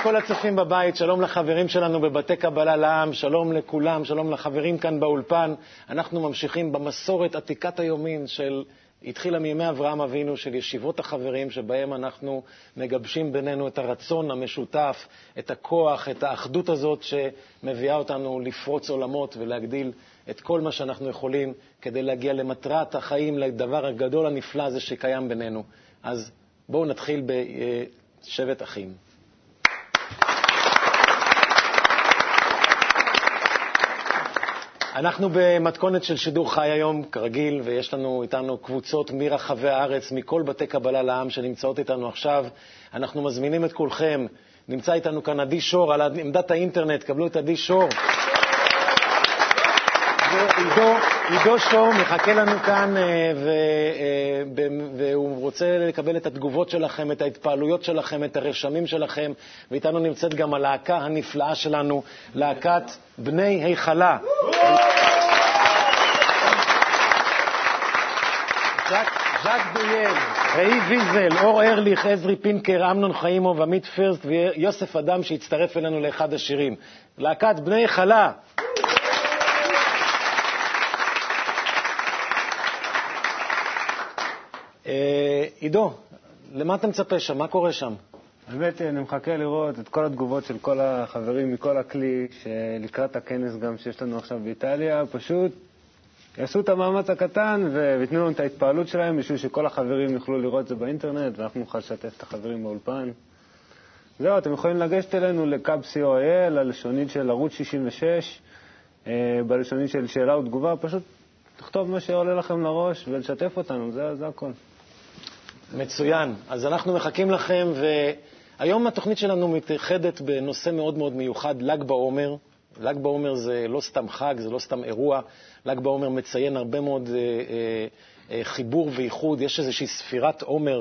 לכל הצופים בבית, שלום לחברים שלנו בבתי קבלה לעם, שלום לכולם, שלום לחברים כאן באולפן. אנחנו ממשיכים במסורת עתיקת היומין של, התחילה מימי אברהם אבינו, של ישיבות החברים, שבהם אנחנו מגבשים בינינו את הרצון המשותף, את הכוח, את האחדות הזאת שמביאה אותנו לפרוץ עולמות ולהגדיל את כל מה שאנחנו יכולים כדי להגיע למטרת החיים, לדבר הגדול הנפלא הזה שקיים בינינו. אז בואו נתחיל בשבט אחים. אנחנו במתכונת של שידור חי היום, כרגיל, ויש לנו איתנו קבוצות מרחבי הארץ, מכל בתי קבלה לעם שנמצאות איתנו עכשיו. אנחנו מזמינים את כולכם. נמצא איתנו כאן עדי שור על עמדת האינטרנט, קבלו את עדי שור. ועידו, עידו שור מחכה לנו כאן, אה, אה, והוא רוצה לקבל את התגובות שלכם, את ההתפעלויות שלכם, את הרשמים שלכם, ואיתנו נמצאת גם הלהקה הנפלאה שלנו, להקת בני היכלה. ז'ק דויאל, ראי ויזל, אור ארליך, עזרי פינקר, אמנון חיימוב, עמית פירסט ויוסף אדם שהצטרף אלינו לאחד השירים. להקת בני חלה. עידו, למה אתה מצפה שם? מה קורה שם? האמת היא, אני מחכה לראות את כל התגובות של כל החברים מכל הכלי, שלקראת הכנס גם שיש לנו עכשיו באיטליה, פשוט יעשו את המאמץ הקטן וייתנו לנו את ההתפעלות שלהם בשביל שכל החברים יוכלו לראות את זה באינטרנט ואנחנו נוכל לשתף את החברים באולפן. זהו, אתם יכולים לגשת אלינו לקאב co.il, הלשונית של ערוץ 66, אה, בלשונית של שאלה ותגובה, פשוט תכתוב מה שעולה לכם לראש ולשתף אותנו, זה, זה הכל. מצוין. אז אנחנו מחכים לכם, והיום התוכנית שלנו מתייחדת בנושא מאוד מאוד מיוחד, ל"ג בעומר. ל"ג בעומר זה לא סתם חג, זה לא סתם אירוע. ל"ג בעומר מציין הרבה מאוד אה, אה, חיבור ואיחוד. יש איזושהי ספירת עומר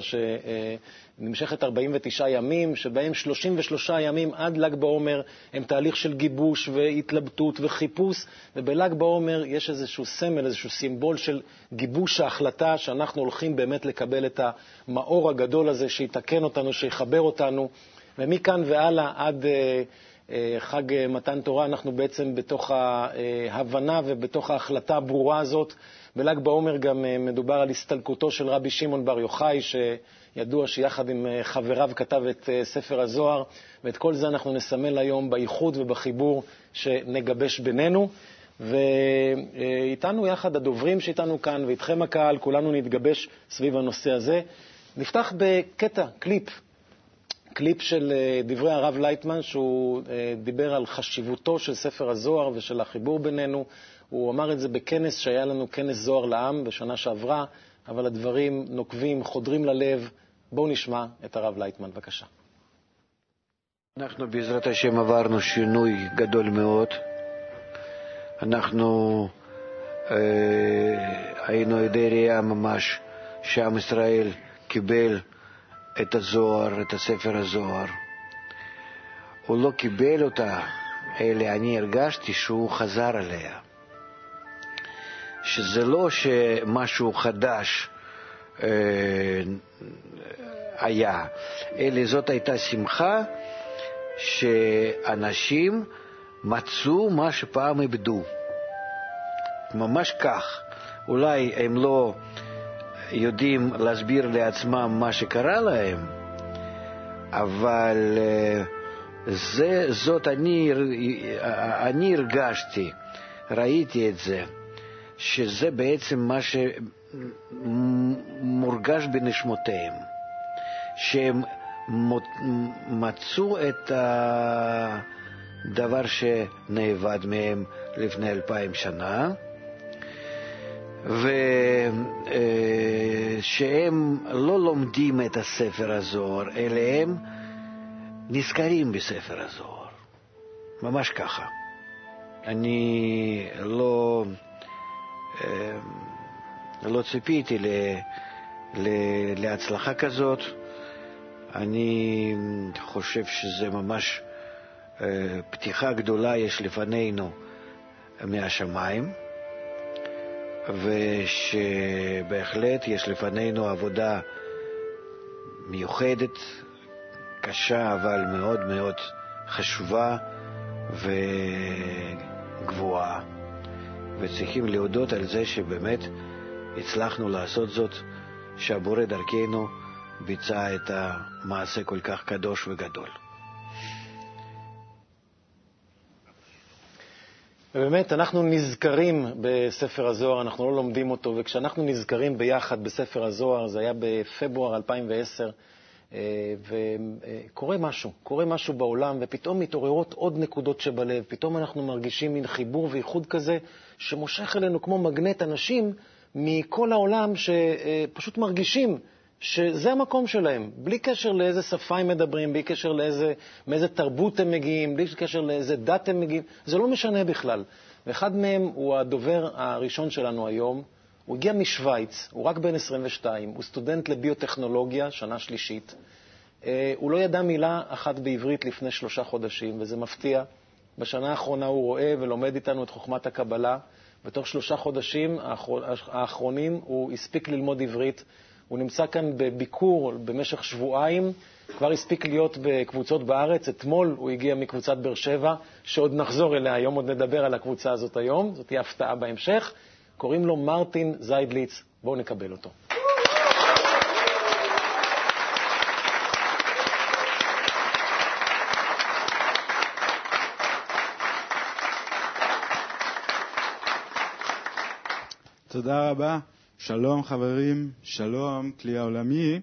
שנמשכת 49 ימים, שבהם 33 ימים עד ל"ג בעומר הם תהליך של גיבוש והתלבטות וחיפוש, ובל"ג בעומר יש איזשהו סמל, איזשהו סימבול של גיבוש ההחלטה שאנחנו הולכים באמת לקבל את המאור הגדול הזה שיתקן אותנו, שיחבר אותנו, ומכאן והלאה עד... חג מתן תורה, אנחנו בעצם בתוך ההבנה ובתוך ההחלטה הברורה הזאת בל"ג בעומר גם אה, מדובר על הסתלקותו של רבי שמעון בר יוחאי, שידוע שיחד עם אה, חבריו כתב את אה, ספר הזוהר, ואת כל זה אנחנו נסמל היום באיחוד ובחיבור שנגבש בינינו. ואיתנו יחד הדוברים שאיתנו כאן, ואיתכם הקהל, כולנו נתגבש סביב הנושא הזה. נפתח בקטע, קליפ, קליפ של דברי הרב לייטמן, שהוא דיבר על חשיבותו של ספר הזוהר ושל החיבור בינינו. הוא אמר את זה בכנס שהיה לנו, כנס זוהר לעם, בשנה שעברה, אבל הדברים נוקבים, חודרים ללב. בואו נשמע את הרב לייטמן, בבקשה. אנחנו בעזרת השם עברנו שינוי גדול מאוד. אנחנו אה, היינו עדי ראייה ממש שעם ישראל קיבל את הזוהר, את הספר הזוהר. הוא לא קיבל אותה, אלא אני הרגשתי שהוא חזר עליה. שזה לא שמשהו חדש אה, היה, אלא זאת הייתה שמחה שאנשים מצאו מה שפעם איבדו. ממש כך. אולי הם לא יודעים להסביר לעצמם מה שקרה להם, אבל אה, זה, זאת אני, אני הרגשתי, ראיתי את זה. שזה בעצם מה שמורגש בנשמותיהם, שהם מצאו את הדבר שנאבד מהם לפני אלפיים שנה, ושהם לא לומדים את הספר הזוהר, אלא הם נזכרים בספר הזוהר. ממש ככה. אני לא... אמ, לא ציפיתי ל, ל, להצלחה כזאת. אני חושב שזה ממש אה, פתיחה גדולה יש לפנינו מהשמיים, ושבהחלט יש לפנינו עבודה מיוחדת, קשה, אבל מאוד מאוד חשובה וגבוהה. וצריכים להודות על זה שבאמת הצלחנו לעשות זאת, שהבורא דרכנו ביצע את המעשה כל כך קדוש וגדול. ובאמת, אנחנו נזכרים בספר הזוהר, אנחנו לא לומדים אותו, וכשאנחנו נזכרים ביחד בספר הזוהר, זה היה בפברואר 2010, אה, וקורה משהו, קורה משהו בעולם, ופתאום מתעוררות עוד נקודות שבלב, פתאום אנחנו מרגישים מין חיבור וייחוד כזה, שמושך אלינו כמו מגנט אנשים מכל העולם שפשוט מרגישים שזה המקום שלהם, בלי קשר לאיזה שפה הם מדברים, בלי קשר לאיזה, מאיזה תרבות הם מגיעים, בלי קשר לאיזה דת הם מגיעים, זה לא משנה בכלל. ואחד מהם הוא הדובר הראשון שלנו היום, הוא הגיע משוויץ, הוא רק בן 22, הוא סטודנט לביוטכנולוגיה, שנה שלישית. אה, הוא לא ידע מילה אחת בעברית לפני שלושה חודשים, וזה מפתיע. בשנה האחרונה הוא רואה ולומד איתנו את חוכמת הקבלה. בתוך שלושה חודשים האחרונים הוא הספיק ללמוד עברית. הוא נמצא כאן בביקור במשך שבועיים, כבר הספיק להיות בקבוצות בארץ. אתמול הוא הגיע מקבוצת באר שבע, שעוד נחזור אליה היום, עוד נדבר על הקבוצה הזאת היום, זאת תהיה הפתעה בהמשך. קוראים לו מרטין זיידליץ, בואו נקבל אותו. תודה רבה. שלום חברים, שלום כלי העולמי.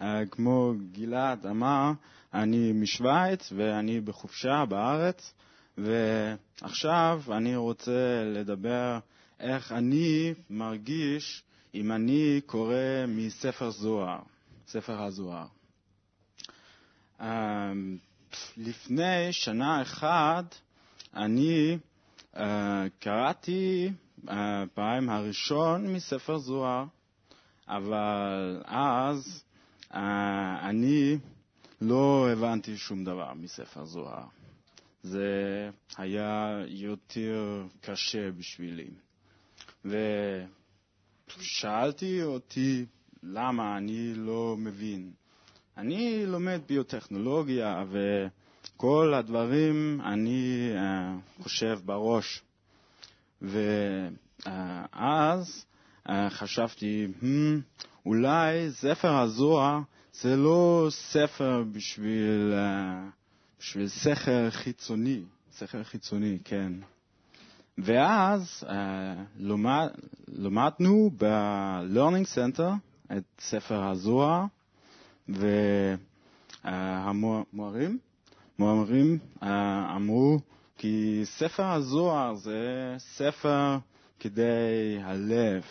Uh, כמו גלעד אמר, אני משוויץ ואני בחופשה בארץ, ועכשיו אני רוצה לדבר איך אני מרגיש אם אני קורא מספר זוהר, ספר הזוהר. Uh, לפני שנה אחת אני uh, קראתי הפעם הראשון מספר זוהר, אבל אז uh, אני לא הבנתי שום דבר מספר זוהר. זה היה יותר קשה בשבילי. ושאלתי אותי למה אני לא מבין. אני לומד ביוטכנולוגיה וכל הדברים אני uh, חושב בראש. ואז uh, חשבתי, hmm, אולי ספר הזוהר זה לא ספר בשביל, uh, בשביל שכל חיצוני, שכל חיצוני, כן. ואז uh, לומד, למדנו ב-Learning Center את ספר הזוהר, והמורים מורים uh, אמרו כי ספר הזוהר זה ספר כדי הלב,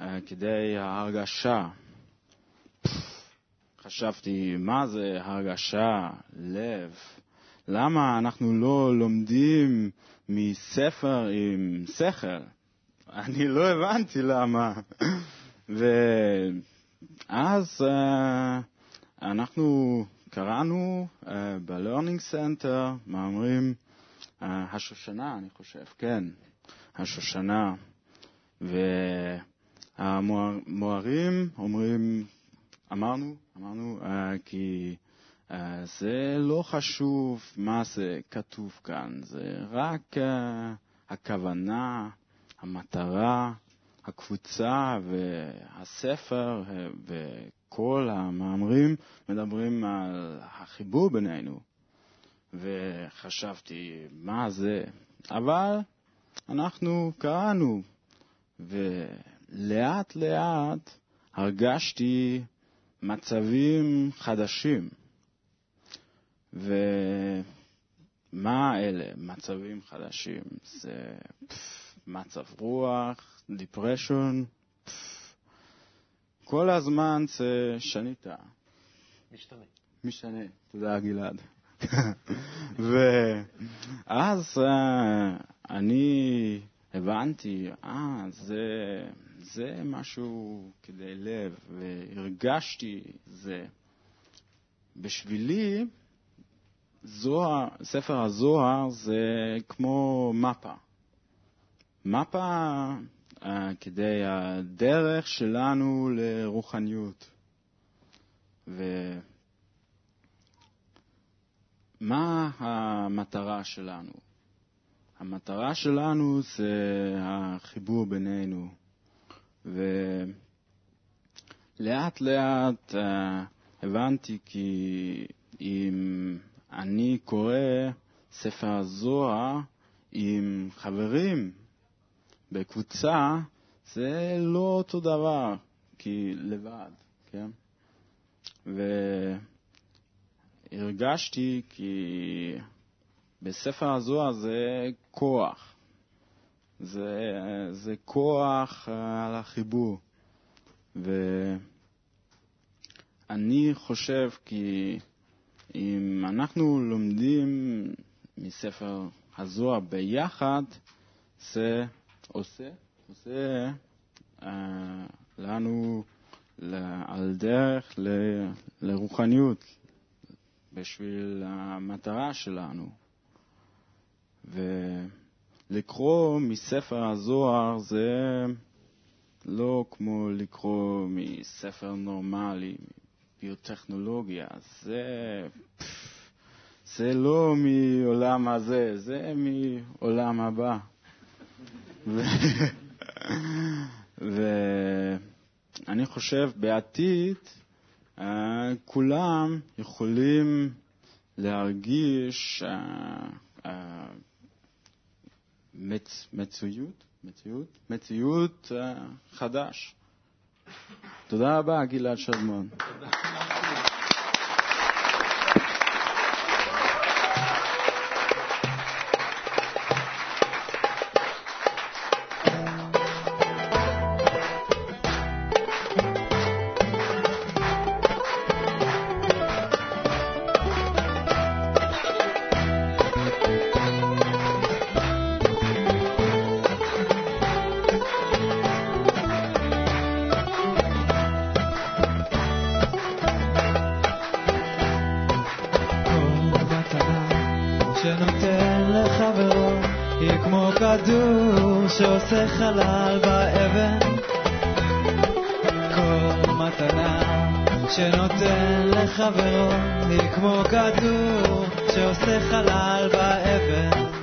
uh, כדי ההרגשה. חשבתי, מה זה הרגשה, לב? למה אנחנו לא לומדים מספר עם שכל? אני לא הבנתי למה. ואז uh, אנחנו קראנו uh, ב-Learning Center מאמרים, uh, השושנה, אני חושב, כן, השושנה. והמוהרים אומרים, אמרנו, אמרנו, uh, כי זה לא חשוב מה זה כתוב כאן, זה רק uh, הכוונה, המטרה, הקבוצה והספר uh, וכל המאמרים מדברים על החיבור בינינו. וחשבתי, מה זה? אבל אנחנו קראנו, ולאט לאט הרגשתי מצבים חדשים. ומה אלה מצבים חדשים? זה פף, מצב רוח, דיפרשון, כל הזמן זה שניתה. משתנה. משתנה, תודה גלעד. ואז uh, אני הבנתי, אה, זה, זה משהו כדי לב, והרגשתי זה. בשבילי, זוהר, ספר הזוהר זה כמו מפה. מפה uh, כדי הדרך שלנו לרוחניות. מה המטרה שלנו? המטרה שלנו זה החיבור בינינו, ולאט לאט uh, הבנתי כי אם אני קורא ספר הזוהר עם חברים בקבוצה, זה לא אותו דבר כי לבד, כן? והרגשתי כי בספר הזוהר זה כוח. זה, זה כוח על החיבור. ואני חושב כי אם אנחנו לומדים מספר הזוהר ביחד, זה עושה, עושה uh, לנו על דרך ל, לרוחניות בשביל המטרה שלנו. ולקרוא מספר הזוהר זה לא כמו לקרוא מספר נורמלי, ביוטכנולוגיה, זה, זה לא מעולם הזה, זה מעולם הבא. ואני חושב בעתיד אה, כולם יכולים להרגיש אה, אה, מציאות, מציאות, מציאות חדש. תודה רבה, גלעד שדמון. שעושה חלל באבן כל מתנה שנותן לחברו היא כמו כדור שעושה חלל באבן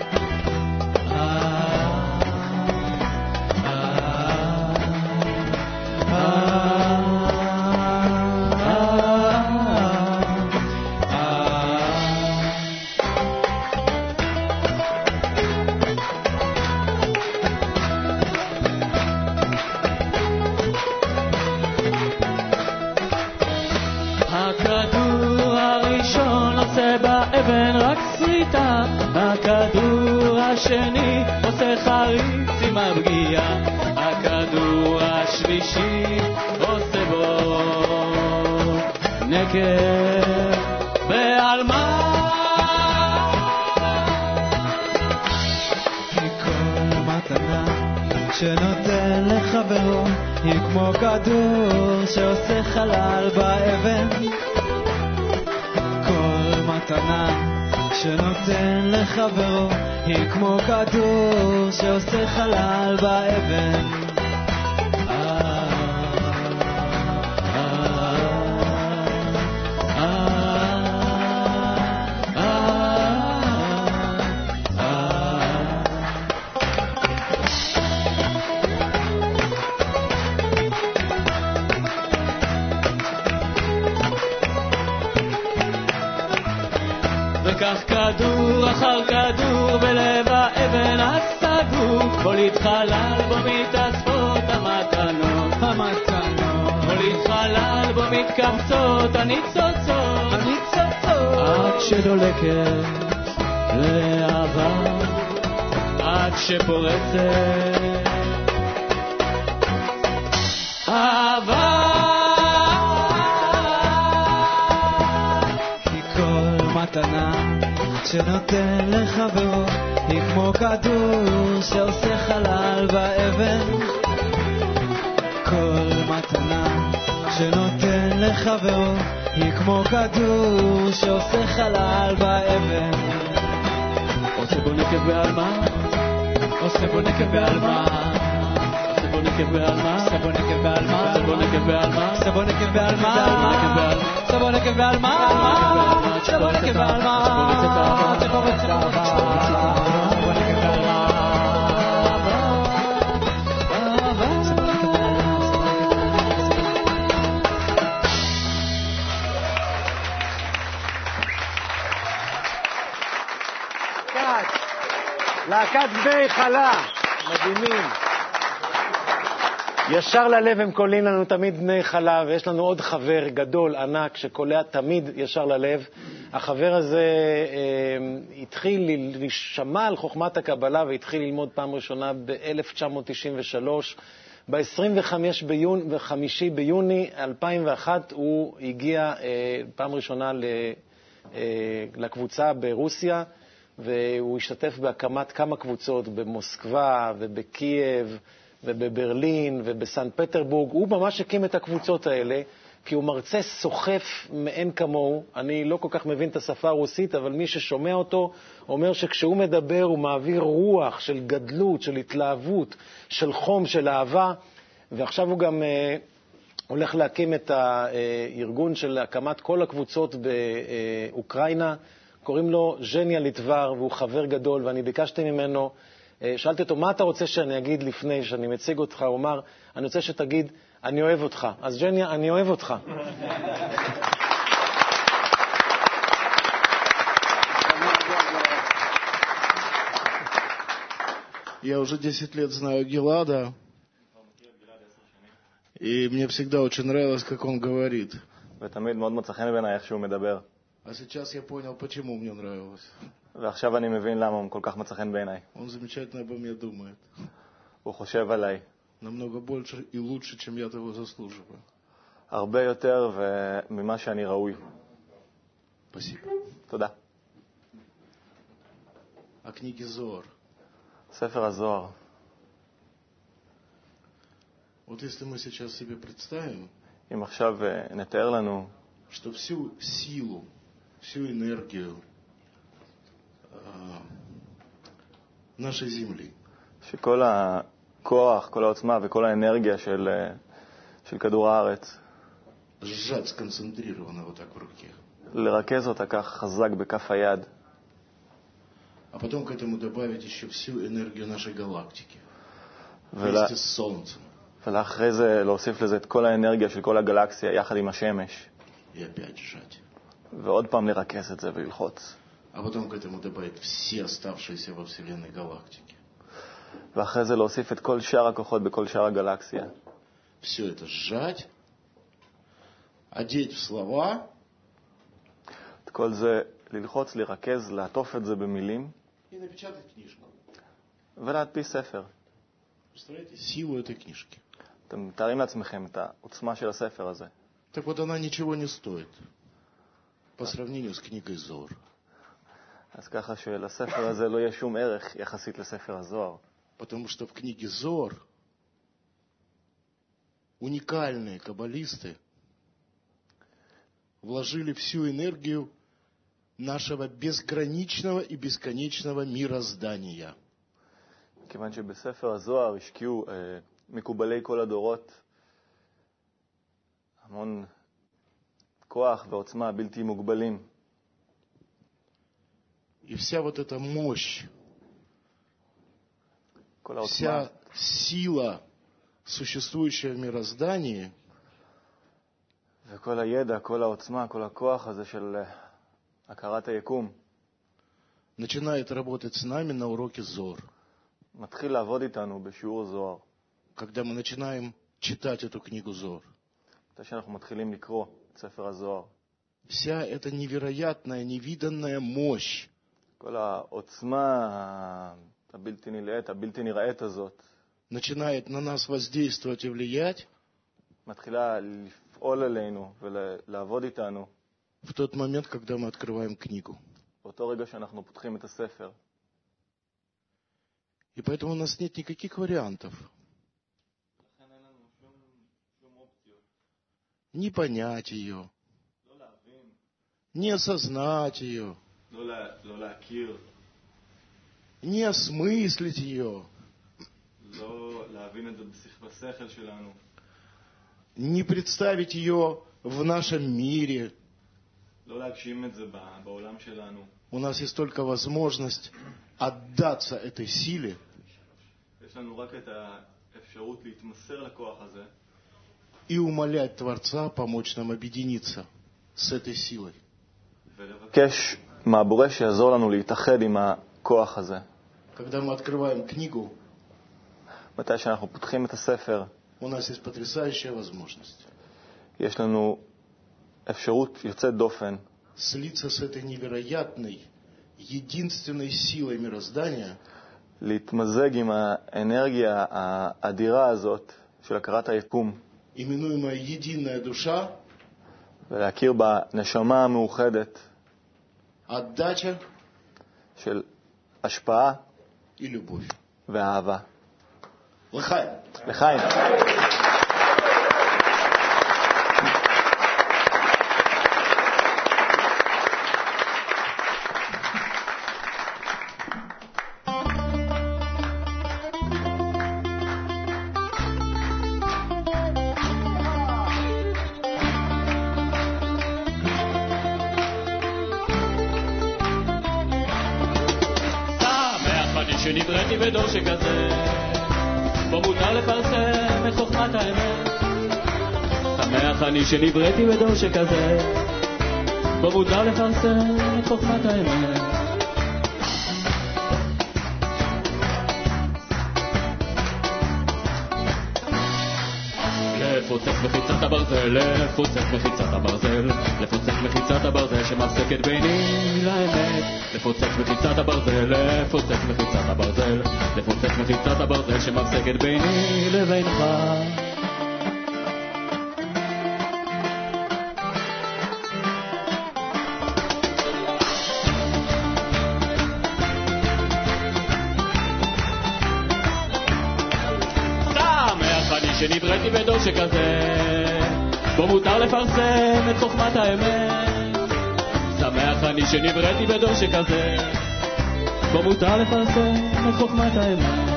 כל מתנה שנותן לחברו היא כמו כדור שעושה חלל באבן. כל מתנה שנותן לחברו היא כמו כדור שעושה חלל באבן מתקבצות הניצוצות, הניצוצות, עד שדולקת להבה, עד שפורצת אהבה. כי כל מתנה שנותן לחברו היא כמו כדור שעושה חלל באבן כל מתנה שנותן לחברו היא כמו כדור שעושה חלל באבן. עושה בו נקב בעלמה עושה בו נקב בעלמה. עושה בו נקב בעלמה עושה בו נקב בעלמה עושה בו נקב בעלמה עושה בו נקב בעלמה עושה בו נקב בעלמה. עושה צ'בורק ועלמה, צ'בורק ועלמה, צ'בורק להקת בני חלה, מדהימים. ישר ללב הם קולעים לנו תמיד בני חלה, ויש לנו עוד חבר גדול, ענק, שקולע תמיד ישר ללב. החבר הזה אה, התחיל להישמע על חוכמת הקבלה והתחיל ללמוד פעם ראשונה ב-1993. ב-25 ביוני, ביוני 2001 הוא הגיע אה, פעם ראשונה ל, אה, לקבוצה ברוסיה, והוא השתתף בהקמת כמה קבוצות במוסקבה ובקייב ובברלין ובסן פטרבורג. הוא ממש הקים את הקבוצות האלה, כי הוא מרצה סוחף מאין כמוהו. אני לא כל כך מבין את השפה הרוסית, אבל מי ששומע אותו אומר שכשהוא מדבר הוא מעביר רוח של גדלות, של התלהבות, של חום, של אהבה, ועכשיו הוא גם אה, הולך להקים את הארגון של הקמת כל הקבוצות באוקראינה. קוראים לו ז'ניה ליטבר, והוא חבר גדול, ואני ביקשתי ממנו, אה, שאלתי אותו, מה אתה רוצה שאני אגיד לפני שאני מציג אותך? הוא אמר, אני רוצה שתגיד, אני אוהב אותך. אז ז'ניה, אני אוהב אותך. Я уже 10 лет знаю Гелада, и мне всегда очень нравилось, как он говорит. ותמיד מאוד מוצא חן בעיניי איך שהוא מדבר. А сейчас я понял, почему мне нравилось. ועכשיו אני מבין למה הוא כל כך מצא חן בעיניי. Он замечательно обо мне думает. הוא חושב עליי Намного больше и лучше, чем я того заслуживаю. הרבה יותר ממה שאני ראוי. Спасибо. תודה. О книге Зор. ספר הזוהר. Вот если мы сейчас себе представим, אם עכשיו אה, נתאר לנו что всю силу, всю энергию а, нашей Земли, שכל הכוח, כל העוצמה וכל האנרגיה של, אה, של כדור הארץ, сжать сконцентрированно вот так в руке, לרכז אותה כך חזק בכף היד, а потом к этому добавить еще всю энергию нашей галактики ולה, вместе с Солнцем. ולאחרי זה להוסיף לזה את כל האנרגיה של כל הגלקסיה יחד עם השמש, И опять сжать. ועוד פעם לרכז את זה וללחוץ. А потом к этому добавить все оставшиеся во Вселенной галактики. ואחרי זה להוסיף את כל שאר הכוחות בכל שאר הגלקסיה. Все это сжать, одеть в слова את כל זה ללחוץ, לרכז, לעטוף את זה במילים и напечатать книжку. ולהדפיס ספר. Представляете, силу этой книжки. אתם מתארים לעצמכם את העוצמה של הספר הזה. Так вот, она ничего не стоит по сравнению с книгой Зор. אז каха שלספר הזה לא יהיה שום ערך יחסית לספר הזוהר. Потому что в книге Зор уникальные каббалисты вложили всю энергию нашего безграничного и бесконечного мироздания. כיוון שבספר הזוהר השקיעו אה, מקובלי כל הדורות המון כוח ועוצמה בלתי מוגבלים. И вся вот эта мощь, כל העוצמה, вся сила, существующая в мироздании, וכל הידע, כל העוצמה, כל הכוח הזה של אה, הכרת היקום, начинает работать с нами на уроке Зор. מתחיל לעבוד איתנו בשיעור זוהר. Когда мы начинаем читать эту книгу Зор. מתי שאנחנו מתחילים לקרוא את ספר הזוהר. Вся эта невероятная, невиданная мощь. Начинает на нас воздействовать и влиять. В тот момент, когда мы открываем книгу. И поэтому у нас нет никаких вариантов. не понять ее, не осознать ее, не осмыслить ее, не представить ее в нашем мире. У нас есть только возможность отдаться этой силе и умолять Творца помочь нам объединиться с этой силой. ולבקש מהבורא שיעזור לנו להתאחד עם הכוח הזה. Когда мы открываем книгу, מתי שאנחנו פותחים את הספר, у нас есть потрясающая возможность יש לנו אפשרות יוצאת דופן слиться с этой невероятной, единственной силой мироздания, להתמזג עם האנרגיה האדירה הזאת של הכרת היקום именуемая единая душа, ולהכיר בנשמה המאוחדת отдача של השפעה и любовь. ואהבה. Лыхай! לחיים. שנבראתי בדור שכזה, בו מותר לפרסם את חוכמת האמת. לפוצץ מחיצת הברזל, לפוצץ מחיצת הברזל, לפוצץ מחיצת הברזל שמפסקת ביני לאמת. לפוצץ מחיצת הברזל, לפוצץ מחיצת הברזל, לפוצץ מחיצת הברזל שמפסקת ביני לבינך. שנבראתי בדור שכזה, בו מותר לפרסם את חוכמת האמת. שמח אני שנבראתי בדור שכזה, בו מותר לפרסם את חוכמת האמת.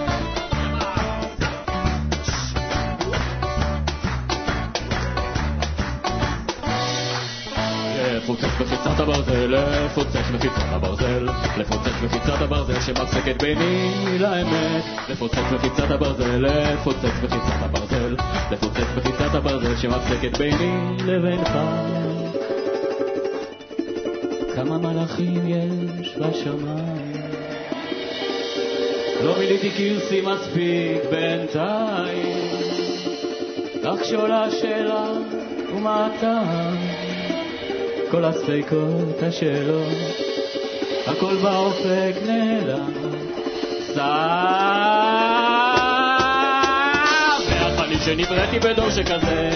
לפוצץ מחיצת הברזל, לפוצץ מחיצת הברזל, לפוצץ מחיצת הברזל שמפסקת ביני לאמת. לפוצץ מחיצת הברזל, לפוצץ מחיצת הברזל, לפוצץ מחיצת הברזל שמפסקת ביני לבינך. כמה מלאכים יש בשמיים? לא מילאתי כרסי מספיק בינתיים, רק כשעולה השאלה ומה הטעם? כל הספקות, השאלות, הכל באופק נעלם. שמח אני שנבראתי בדור שכזה,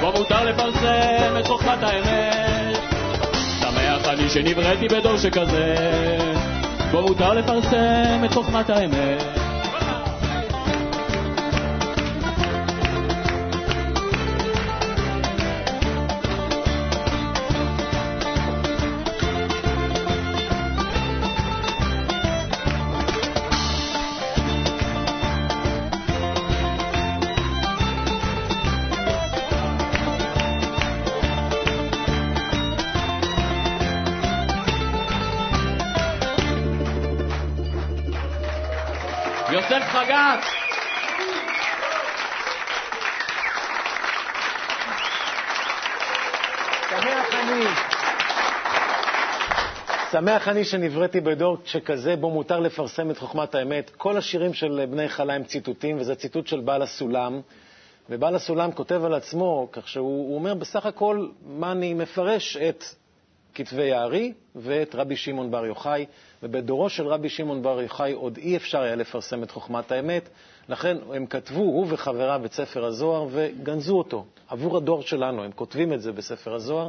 בו מותר לפרסם את חוכמת האמת. אני שנבראתי בדור שכזה, בו מותר לפרסם את חוכמת האמת. שמח אני שנבראתי בדור שכזה, בו מותר לפרסם את חוכמת האמת. כל השירים של בני חלה הם ציטוטים, וזה ציטוט של בעל הסולם. ובעל הסולם כותב על עצמו, כך שהוא הוא אומר בסך הכל מה אני מפרש את כתבי הארי ואת רבי שמעון בר יוחאי, ובדורו של רבי שמעון בר יוחאי עוד אי אפשר היה לפרסם את חוכמת האמת, לכן הם כתבו, הוא וחבריו, את ספר הזוהר וגנזו אותו. עבור הדור שלנו, הם כותבים את זה בספר הזוהר,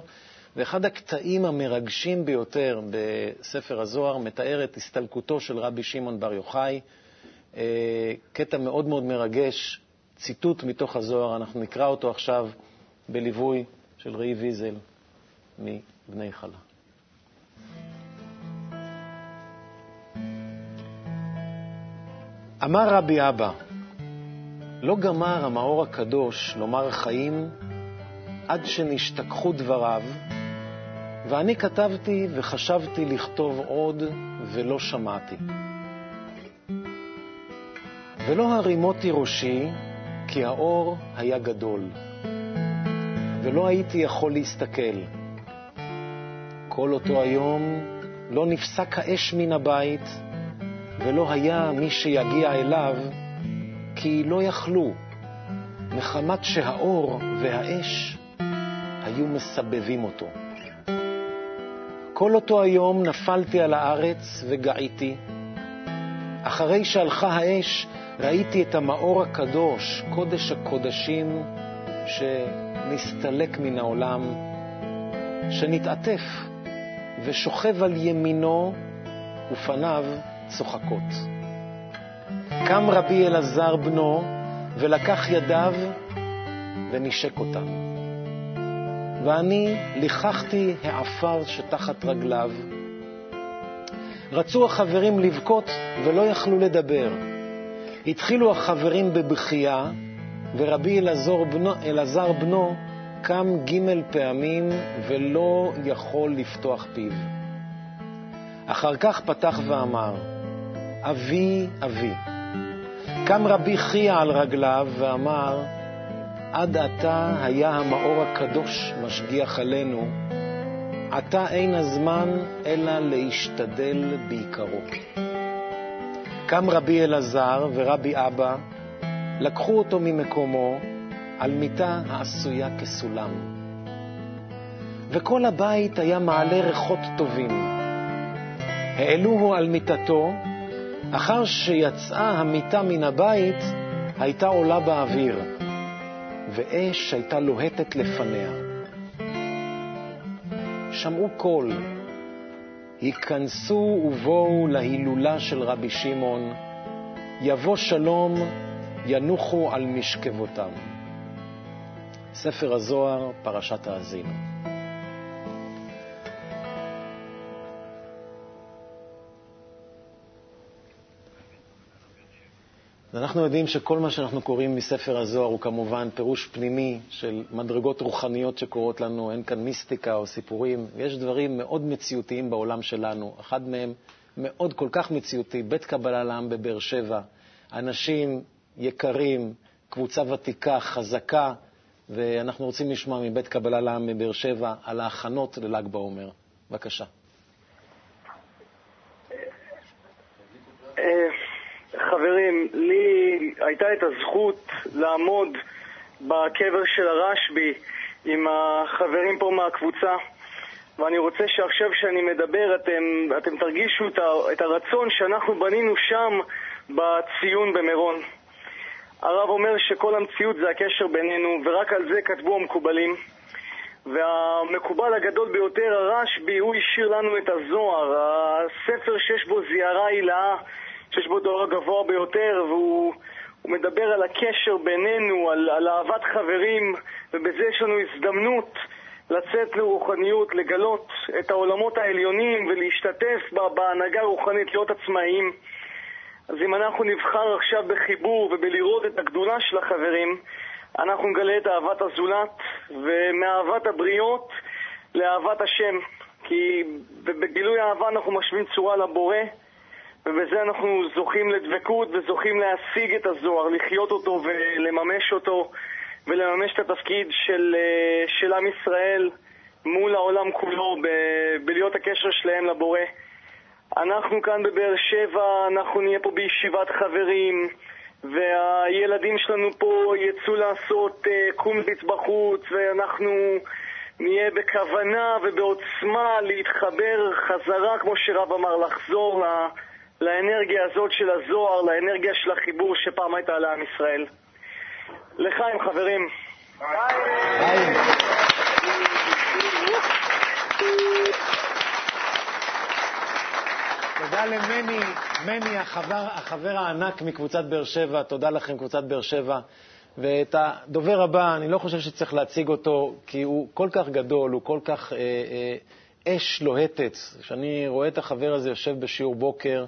ואחד הקטעים המרגשים ביותר בספר הזוהר מתאר את הסתלקותו של רבי שמעון בר יוחאי. אה, קטע מאוד מאוד מרגש, ציטוט מתוך הזוהר, אנחנו נקרא אותו עכשיו בליווי של ראי ויזל מבני חלה. אמר רבי אבא, לא גמר המאור הקדוש לומר חיים עד שנשתכחו דבריו, ואני כתבתי וחשבתי לכתוב עוד, ולא שמעתי. ולא הרימותי ראשי, כי האור היה גדול, ולא הייתי יכול להסתכל. כל אותו היום לא נפסק האש מן הבית, ולא היה מי שיגיע אליו, כי לא יכלו, מחמת שהאור והאש היו מסבבים אותו. כל אותו היום נפלתי על הארץ וגעיתי. אחרי שהלכה האש, ראיתי את המאור הקדוש, קודש הקודשים, שנסתלק מן העולם, שנתעטף ושוכב על ימינו, ופניו צוחקות. קם רבי אלעזר בנו, ולקח ידיו ונשק אותם. ואני ליחכתי העפר שתחת רגליו. רצו החברים לבכות ולא יכלו לדבר. התחילו החברים בבכייה, ורבי אלעזר בנו, אלעזר בנו קם ג' פעמים ולא יכול לפתוח פיו. אחר כך פתח ואמר, אבי, אבי. קם רבי חייא על רגליו ואמר, עד עתה היה המאור הקדוש משגיח עלינו, עתה אין הזמן אלא להשתדל בעיקרו. קם רבי אלעזר ורבי אבא, לקחו אותו ממקומו על מיטה העשויה כסולם. וכל הבית היה מעלה ריחות טובים. העלוהו על מיטתו, אחר שיצאה המיטה מן הבית, הייתה עולה באוויר, ואש הייתה לוהטת לפניה. שמעו קול, היכנסו ובואו להילולה של רבי שמעון, יבוא שלום, ינוחו על משכבותם. ספר הזוהר, פרשת האזינו. אנחנו יודעים שכל מה שאנחנו קוראים מספר הזוהר הוא כמובן פירוש פנימי של מדרגות רוחניות שקורות לנו, אין כאן מיסטיקה או סיפורים, יש דברים מאוד מציאותיים בעולם שלנו. אחד מהם מאוד כל כך מציאותי, בית קבלה לעם בבאר שבע, אנשים יקרים, קבוצה ותיקה, חזקה, ואנחנו רוצים לשמוע מבית קבלה לעם בבאר שבע על ההכנות לל"ג בעומר. בבקשה. חברים, לי הייתה את הזכות לעמוד בקבר של הרשב"י עם החברים פה מהקבוצה, ואני רוצה שעכשיו שאני מדבר אתם, אתם תרגישו את, ה, את הרצון שאנחנו בנינו שם בציון במירון. הרב אומר שכל המציאות זה הקשר בינינו, ורק על זה כתבו המקובלים. והמקובל הגדול ביותר, הרשב"י, הוא השאיר לנו את הזוהר, הספר שיש בו זיערה הילאה, שיש בו דור הגבוה ביותר, והוא מדבר על הקשר בינינו, על, על אהבת חברים, ובזה יש לנו הזדמנות לצאת לרוחניות, לגלות את העולמות העליונים ולהשתתף בהנהגה רוחנית, להיות עצמאיים. אז אם אנחנו נבחר עכשיו בחיבור ובלראות את הגדולה של החברים, אנחנו נגלה את אהבת הזולת, ומאהבת הבריות לאהבת השם. כי בגילוי אהבה אנחנו משווים צורה לבורא, ובזה אנחנו זוכים לדבקות וזוכים להשיג את הזוהר, לחיות אותו ולממש אותו, ולממש את התפקיד של, של עם ישראל מול העולם כולו, ב- בלהיות הקשר שלהם לבורא. אנחנו כאן בבאר שבע, אנחנו נהיה פה בישיבת חברים, והילדים שלנו פה יצאו לעשות uh, קומביץ בחוץ, ואנחנו נהיה בכוונה ובעוצמה להתחבר חזרה, כמו שרב אמר, לחזור לה, לאנרגיה הזאת של הזוהר, לאנרגיה של החיבור שפעם הייתה לעם ישראל. לחיים, חברים. חיים. תודה למני, מני, החבר, החבר הענק מקבוצת באר שבע, תודה לכם, קבוצת באר שבע. ואת הדובר הבא, אני לא חושב שצריך להציג אותו, כי הוא כל כך גדול, הוא כל כך אה, אה, אש לוהטת. כשאני רואה את החבר הזה יושב בשיעור בוקר,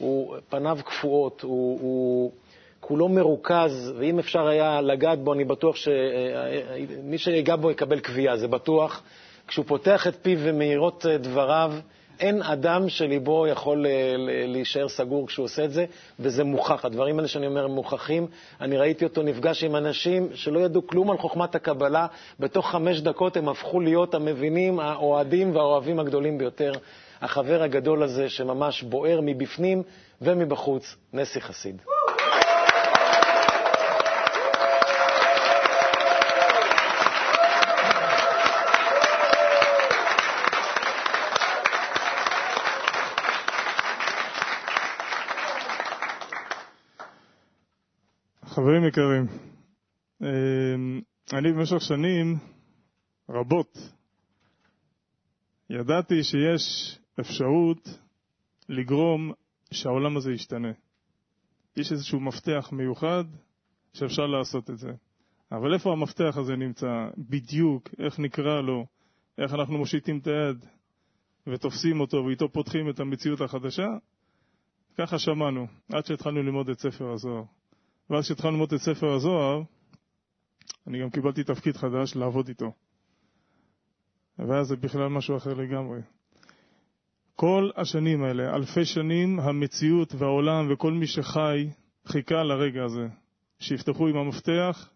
הוא, פניו קפואות, הוא, הוא כולו מרוכז, ואם אפשר היה לגעת בו, אני בטוח שמי שיגע בו יקבל קביעה, זה בטוח. כשהוא פותח את פיו ומאירות אה, דבריו, אין אדם שליבו יכול אה, להישאר סגור כשהוא עושה את זה, וזה מוכח. הדברים האלה שאני אומר הם מוכחים. אני ראיתי אותו נפגש עם אנשים שלא ידעו כלום על חוכמת הקבלה. בתוך חמש דקות הם הפכו להיות המבינים, האוהדים והאוהבים הגדולים ביותר. החבר הגדול הזה שממש בוער מבפנים ומבחוץ, נסי חסיד. חברים יקרים, אמ, אני במשך שנים רבות ידעתי שיש אפשרות לגרום שהעולם הזה ישתנה. יש איזשהו מפתח מיוחד שאפשר לעשות את זה. אבל איפה המפתח הזה נמצא? בדיוק, איך נקרא לו, איך אנחנו מושיטים את היד ותופסים אותו ואיתו פותחים את המציאות החדשה? ככה שמענו, עד שהתחלנו ללמוד את ספר הזוהר. ואז כשהתחלנו ללמוד את ספר הזוהר, אני גם קיבלתי תפקיד חדש לעבוד איתו. ואז זה בכלל משהו אחר לגמרי. כל השנים האלה, אלפי שנים, המציאות והעולם וכל מי שחי חיכה לרגע הזה, שיפתחו עם המפתח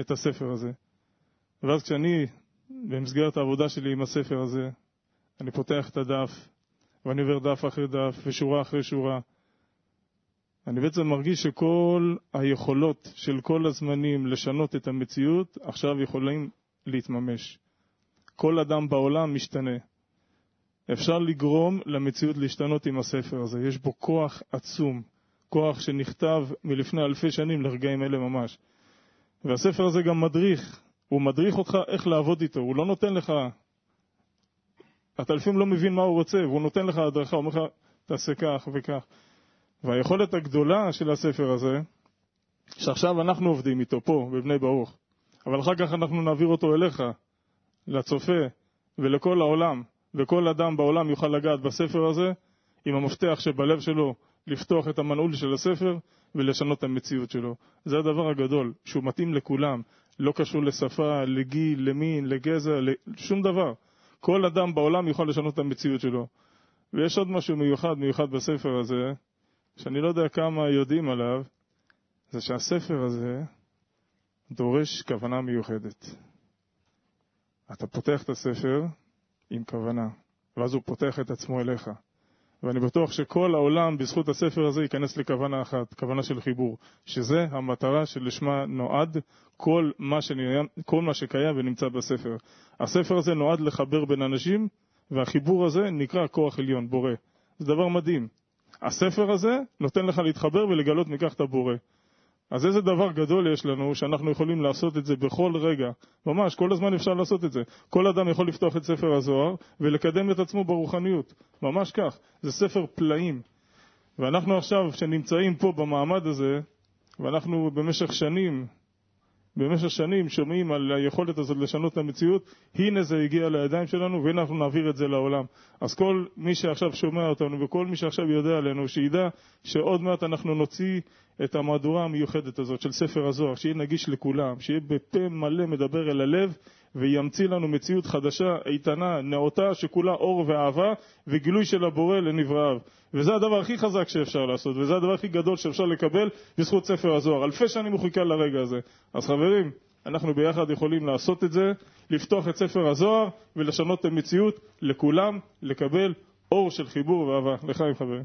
את הספר הזה. ואז כשאני, במסגרת העבודה שלי עם הספר הזה, אני פותח את הדף, ואני עובר דף אחרי דף, ושורה אחרי שורה, אני בעצם מרגיש שכל היכולות של כל הזמנים לשנות את המציאות עכשיו יכולים להתממש. כל אדם בעולם משתנה. אפשר לגרום למציאות להשתנות עם הספר הזה. יש בו כוח עצום, כוח שנכתב מלפני אלפי שנים לרגעים אלה ממש. והספר הזה גם מדריך, הוא מדריך אותך איך לעבוד איתו, הוא לא נותן לך, אתה לפעמים לא מבין מה הוא רוצה, והוא נותן לך הדרכה, הוא אומר לך, תעשה כך וכך. והיכולת הגדולה של הספר הזה, שעכשיו אנחנו עובדים איתו פה, בבני ברוך, אבל אחר כך אנחנו נעביר אותו אליך, לצופה ולכל העולם, וכל אדם בעולם יוכל לגעת בספר הזה עם המפתח שבלב שלו לפתוח את המנעול של הספר ולשנות את המציאות שלו. זה הדבר הגדול, שהוא מתאים לכולם, לא קשור לשפה, לגיל, למין, לגזע, לשום דבר. כל אדם בעולם יוכל לשנות את המציאות שלו. ויש עוד משהו מיוחד מיוחד בספר הזה, שאני לא יודע כמה יודעים עליו, זה שהספר הזה דורש כוונה מיוחדת. אתה פותח את הספר עם כוונה, ואז הוא פותח את עצמו אליך. ואני בטוח שכל העולם בזכות הספר הזה ייכנס לכוונה אחת, כוונה של חיבור, שזה המטרה שלשמה נועד כל מה, שנהיה, כל מה שקיים ונמצא בספר. הספר הזה נועד לחבר בין אנשים, והחיבור הזה נקרא כוח עליון, בורא. זה דבר מדהים. הספר הזה נותן לך להתחבר ולגלות מכך את הבורא. אז איזה דבר גדול יש לנו שאנחנו יכולים לעשות את זה בכל רגע. ממש, כל הזמן אפשר לעשות את זה. כל אדם יכול לפתוח את ספר הזוהר ולקדם את עצמו ברוחניות. ממש כך. זה ספר פלאים. ואנחנו עכשיו, שנמצאים פה במעמד הזה, ואנחנו במשך שנים, במשך שנים שומעים על היכולת הזאת לשנות את המציאות, הנה זה הגיע לידיים שלנו והנה אנחנו נעביר את זה לעולם. אז כל מי שעכשיו שומע אותנו וכל מי שעכשיו יודע עלינו, שידע שעוד מעט אנחנו נוציא את המהדורה המיוחדת הזאת של ספר הזוהר, שיהיה נגיש לכולם, שיהיה בפה מלא מדבר אל הלב וימציא לנו מציאות חדשה, איתנה, נאותה, שכולה אור ואהבה וגילוי של הבורא לנבראיו. וזה הדבר הכי חזק שאפשר לעשות, וזה הדבר הכי גדול שאפשר לקבל בזכות ספר הזוהר. אלפי שנים הוא חיכה לרגע הזה. אז חברים, אנחנו ביחד יכולים לעשות את זה, לפתוח את ספר הזוהר ולשנות את המציאות לכולם, לקבל אור של חיבור ואהבה. לחיים חברים.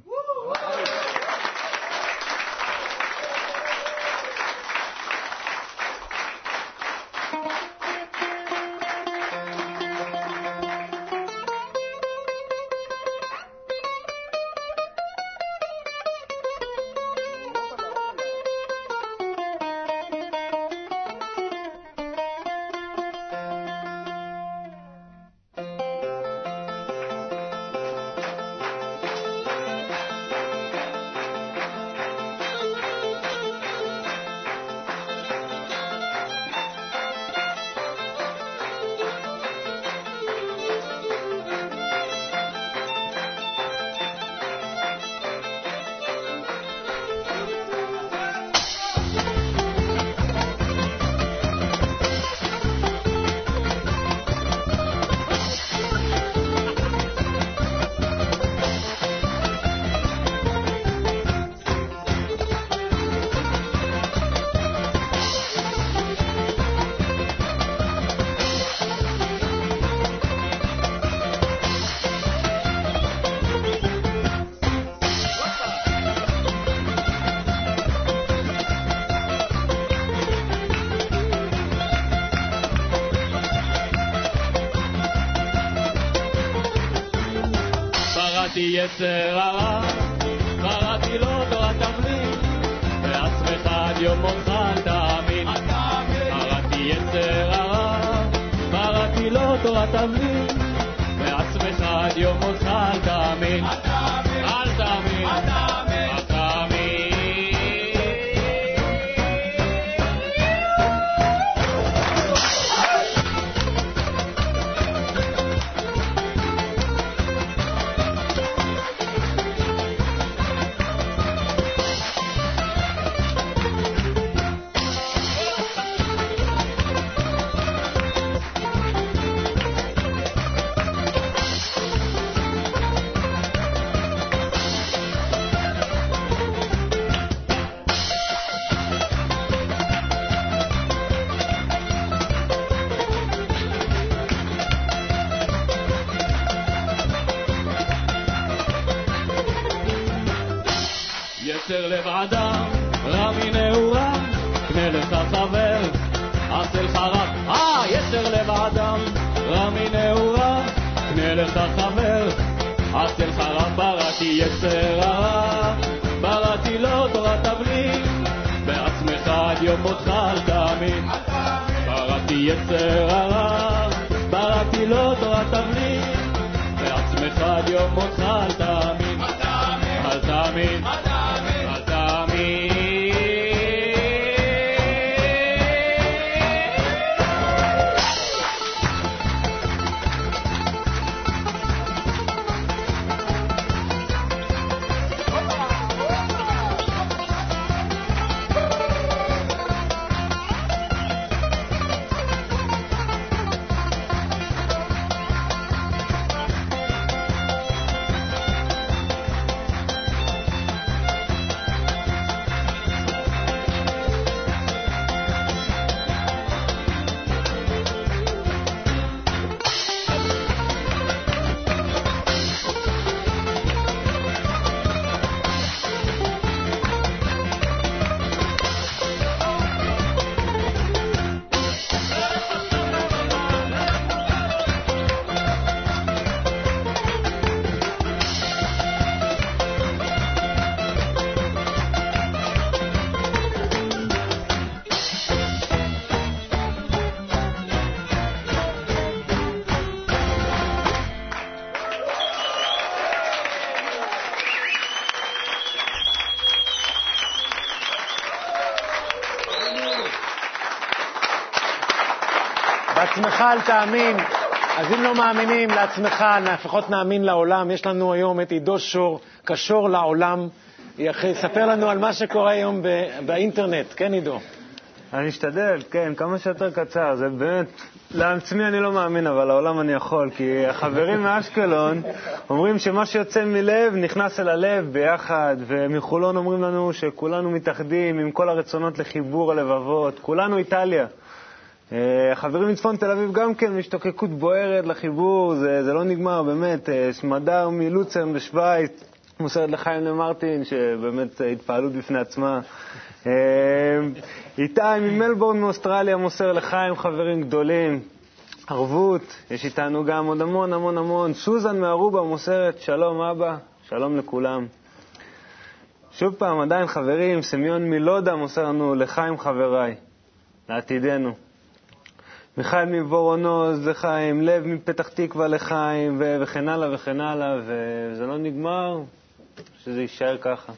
בעצמך אל תאמין. אז אם לא מאמינים לעצמך, לפחות נאמין לעולם. יש לנו היום את עידו שור, קשור לעולם. יספר לנו על מה שקורה היום באינטרנט. כן, עידו? אני אשתדל, כן, כמה שיותר קצר. זה באמת, לעצמי אני לא מאמין, אבל לעולם אני יכול. כי החברים מאשקלון אומרים שמה שיוצא מלב נכנס אל הלב ביחד, ומחולון אומרים לנו שכולנו מתאחדים עם כל הרצונות לחיבור הלבבות. כולנו איטליה. אה, החברים מצפון תל אביב גם כן, השתוקקות בוערת לחיבור, זה, זה לא נגמר, באמת. אה, שמדר מלוצרן בשוויץ, מוסרת לחיים למרטין, שבאמת אה, התפעלות בפני עצמה. אה, איתי ממלבורן מאוסטרליה מוסר לחיים, חברים גדולים. ערבות, יש איתנו גם עוד המון המון המון. סוזן מארובה מוסרת, שלום אבא, שלום לכולם. שוב פעם, עדיין חברים, סמיון מלודה מוסר לנו לחיים חבריי, לעתידנו. מיכאל מבורונוז לחיים, לב מפתח תקווה לחיים, ו- וכן הלאה וכן הלאה, וזה לא נגמר, שזה יישאר ככה.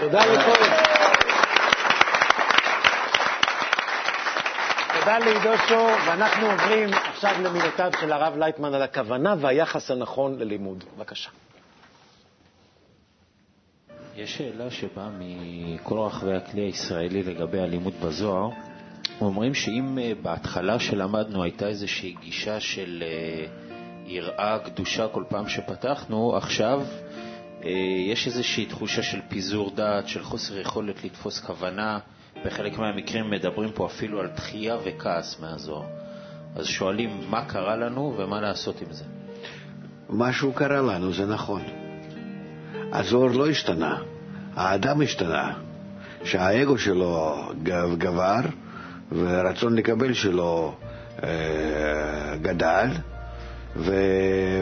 תודה לכל... תודה לעידו שור, ואנחנו עוברים עכשיו למילותיו של הרב לייטמן על הכוונה והיחס הנכון ללימוד. בבקשה. יש שאלה שבאה מכל רחבי הכלי הישראלי לגבי הלימוד בזוהר. אומרים שאם אה, בהתחלה שלמדנו הייתה איזושהי גישה של אה, יראה קדושה כל פעם שפתחנו, עכשיו אה, יש איזושהי תחושה של פיזור דעת, של חוסר יכולת לתפוס כוונה. בחלק מהמקרים מדברים פה אפילו על דחייה וכעס מהזוהר. אז שואלים מה קרה לנו ומה לעשות עם זה. משהו קרה לנו, זה נכון. הזוהר לא השתנה, האדם השתנה. שהאגו שלו גב- גבר והרצון לקבל שלו אה, גדל, ו,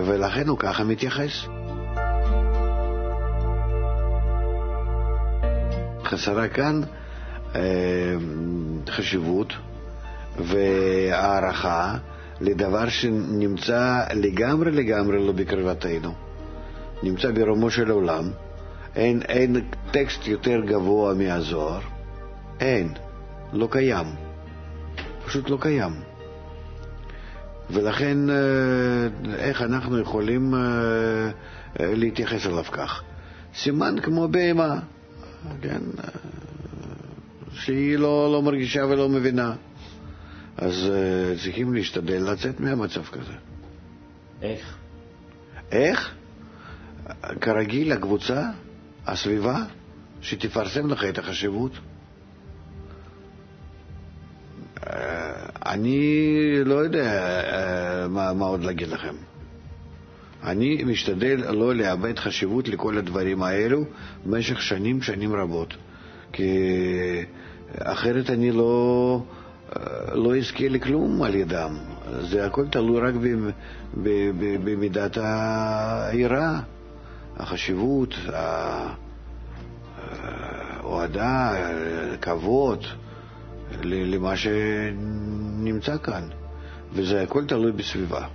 ולכן הוא ככה מתייחס. חסרה כאן אה, חשיבות והערכה לדבר שנמצא לגמרי לגמרי לא בקרבתנו, נמצא ברומו של עולם. אין, אין טקסט יותר גבוה מהזוהר? אין, לא קיים. פשוט לא קיים. ולכן אה, איך אנחנו יכולים אה, אה, להתייחס אליו כך? סימן כמו בהמה, כן, שהיא לא, לא מרגישה ולא מבינה. אז צריכים להשתדל לצאת מהמצב כזה. איך? איך? כרגיל, הקבוצה, הסביבה, שתפרסם לך את החשיבות. אני לא יודע אה, מה, מה עוד להגיד לכם. אני משתדל לא לאבד חשיבות לכל הדברים האלו במשך שנים, שנים רבות. כי אחרת אני לא, אה, לא אזכה לכלום על ידם. זה הכל תלוי רק במידת היראה, החשיבות, ההועדה, הכבוד. למה שנמצא כאן, וזה הכל תלוי בסביבה.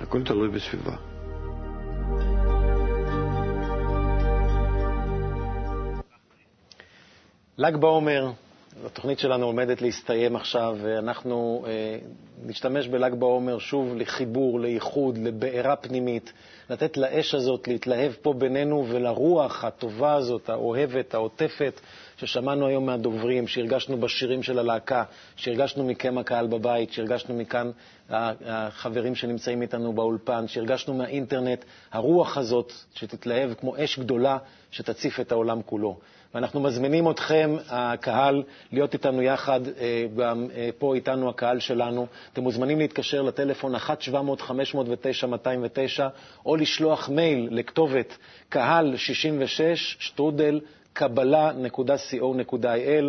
הכל תלוי בסביבה. ל"ג בעומר, התוכנית שלנו עומדת להסתיים עכשיו, ואנחנו אה, נשתמש בל"ג בעומר שוב לחיבור, לאיחוד, לבעירה פנימית, לתת לאש הזאת להתלהב פה בינינו ולרוח הטובה הזאת, האוהבת, העוטפת, ששמענו היום מהדוברים, שהרגשנו בשירים של הלהקה, שהרגשנו מכם הקהל בבית, שהרגשנו מכאן החברים שנמצאים איתנו באולפן, שהרגשנו מהאינטרנט, הרוח הזאת שתתלהב כמו אש גדולה שתציף את העולם כולו. ואנחנו מזמינים אתכם, הקהל, להיות איתנו יחד, אה, גם אה, פה איתנו הקהל שלנו. אתם מוזמנים להתקשר לטלפון 1-700-509-209 או לשלוח מייל לכתובת קהל 66 שטרודל קבלה.co.il,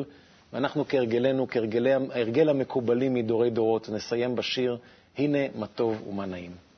ואנחנו כהרגלנו, כהרגל המקובלים מדורי דורות, נסיים בשיר "הנה מה טוב ומה נעים".